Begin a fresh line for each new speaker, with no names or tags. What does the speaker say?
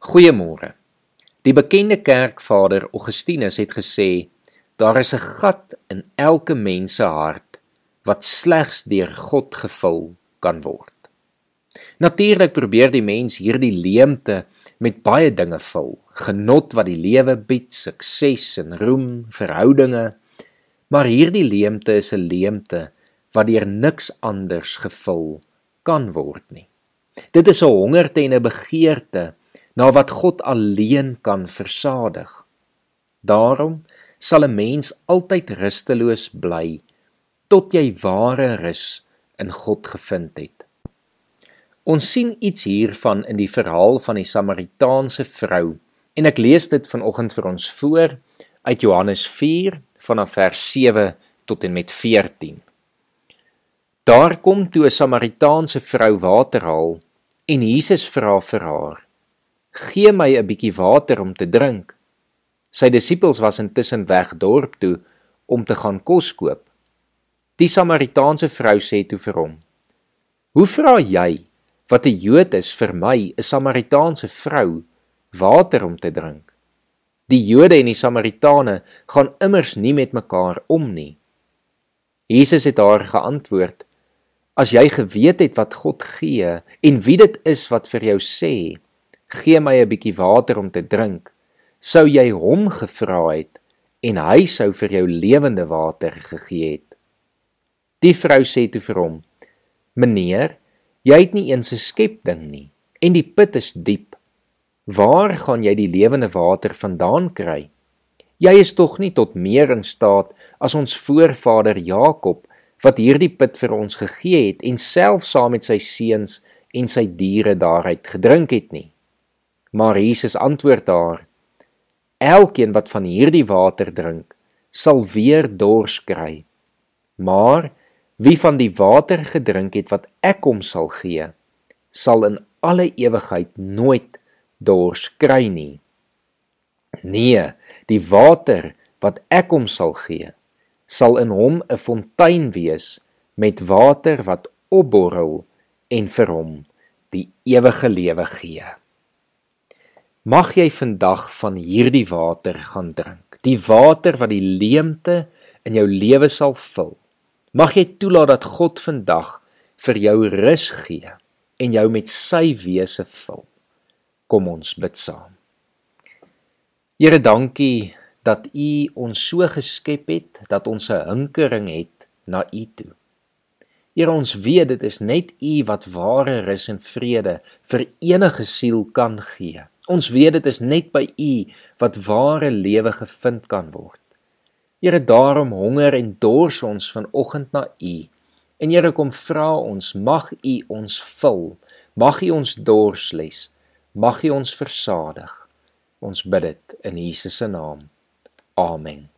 Goeiemôre. Die bekende kerkvader Augustinus het gesê: Daar is 'n gat in elke mens se hart wat slegs deur God gevul kan word. Natuurlik probeer die mens hierdie leemte met baie dinge vul: genot wat die lewe bied, sukses en roem, verhoudinge. Maar hierdie leemte is 'n leemte wat deur niks anders gevul kan word nie. Dit is 'n hongerte en 'n begeerte na wat God alleen kan versadig. Daarom sal 'n mens altyd rusteloos bly tot jy ware rus in God gevind het. Ons sien iets hiervan in die verhaal van die Samaritaanse vrou en ek lees dit vanoggend vir ons voor uit Johannes 4 vanaf vers 7 tot en met 14. Daar kom toe 'n Samaritaanse vrou water haal en Jesus vra vir haar: "Gee my 'n bietjie water om te drink." Sy disippels was intussen weg dorp toe om te gaan kos koop. Die Samaritaanse vrou sê toe vir hom: "Hoe vra jy wat 'n Jood is vir my, 'n Samaritaanse vrou, water om te drink?" Die Jode en die Samaritane gaan immers nie met mekaar om nie. Jesus het haar geantwoord: As jy geweet het wat God gee en wie dit is wat vir jou sê, gee my 'n bietjie water om te drink, sou jy hom gevra het en hy sou vir jou lewende water gegee het. Die vrou sê toe vir hom: "Meneer, jy het nie eens 'n skepding nie en die put is diep. Waar gaan jy die lewende water vandaan kry? Jy is tog nie tot meer in staat as ons voorvader Jakob wat hierdie put vir ons gegee het en self saam met sy seuns en sy diere daaruit gedrink het nie. Maar Jesus antwoord haar: Elkeen wat van hierdie water drink, sal weer dors kry. Maar wie van die water gedrink het wat ek hom sal gee, sal in alle ewigheid nooit dors kry nie. Nee, die water wat ek hom sal gee, sal in hom 'n fontein wees met water wat opborrel en vir hom die ewige lewe gee. Mag jy vandag van hierdie water gaan drink, die water wat die leemte in jou lewe sal vul. Mag jy toelaat dat God vandag vir jou rus gee en jou met sy wese vul. Kom ons bid saam. Here, dankie dat U ons so geskep het dat ons 'n hinkering het na U toe. Here ons weet dit is net U wat ware rus en vrede vir enige siel kan gee. Ons weet dit is net by U wat ware lewe gevind kan word. Here daarom honger en dors ons vanoggend na U. En Here kom vra ons mag U ons vul. Mag U ons dors les. Mag U ons versadig. Ons bid dit in Jesus se naam. Amen.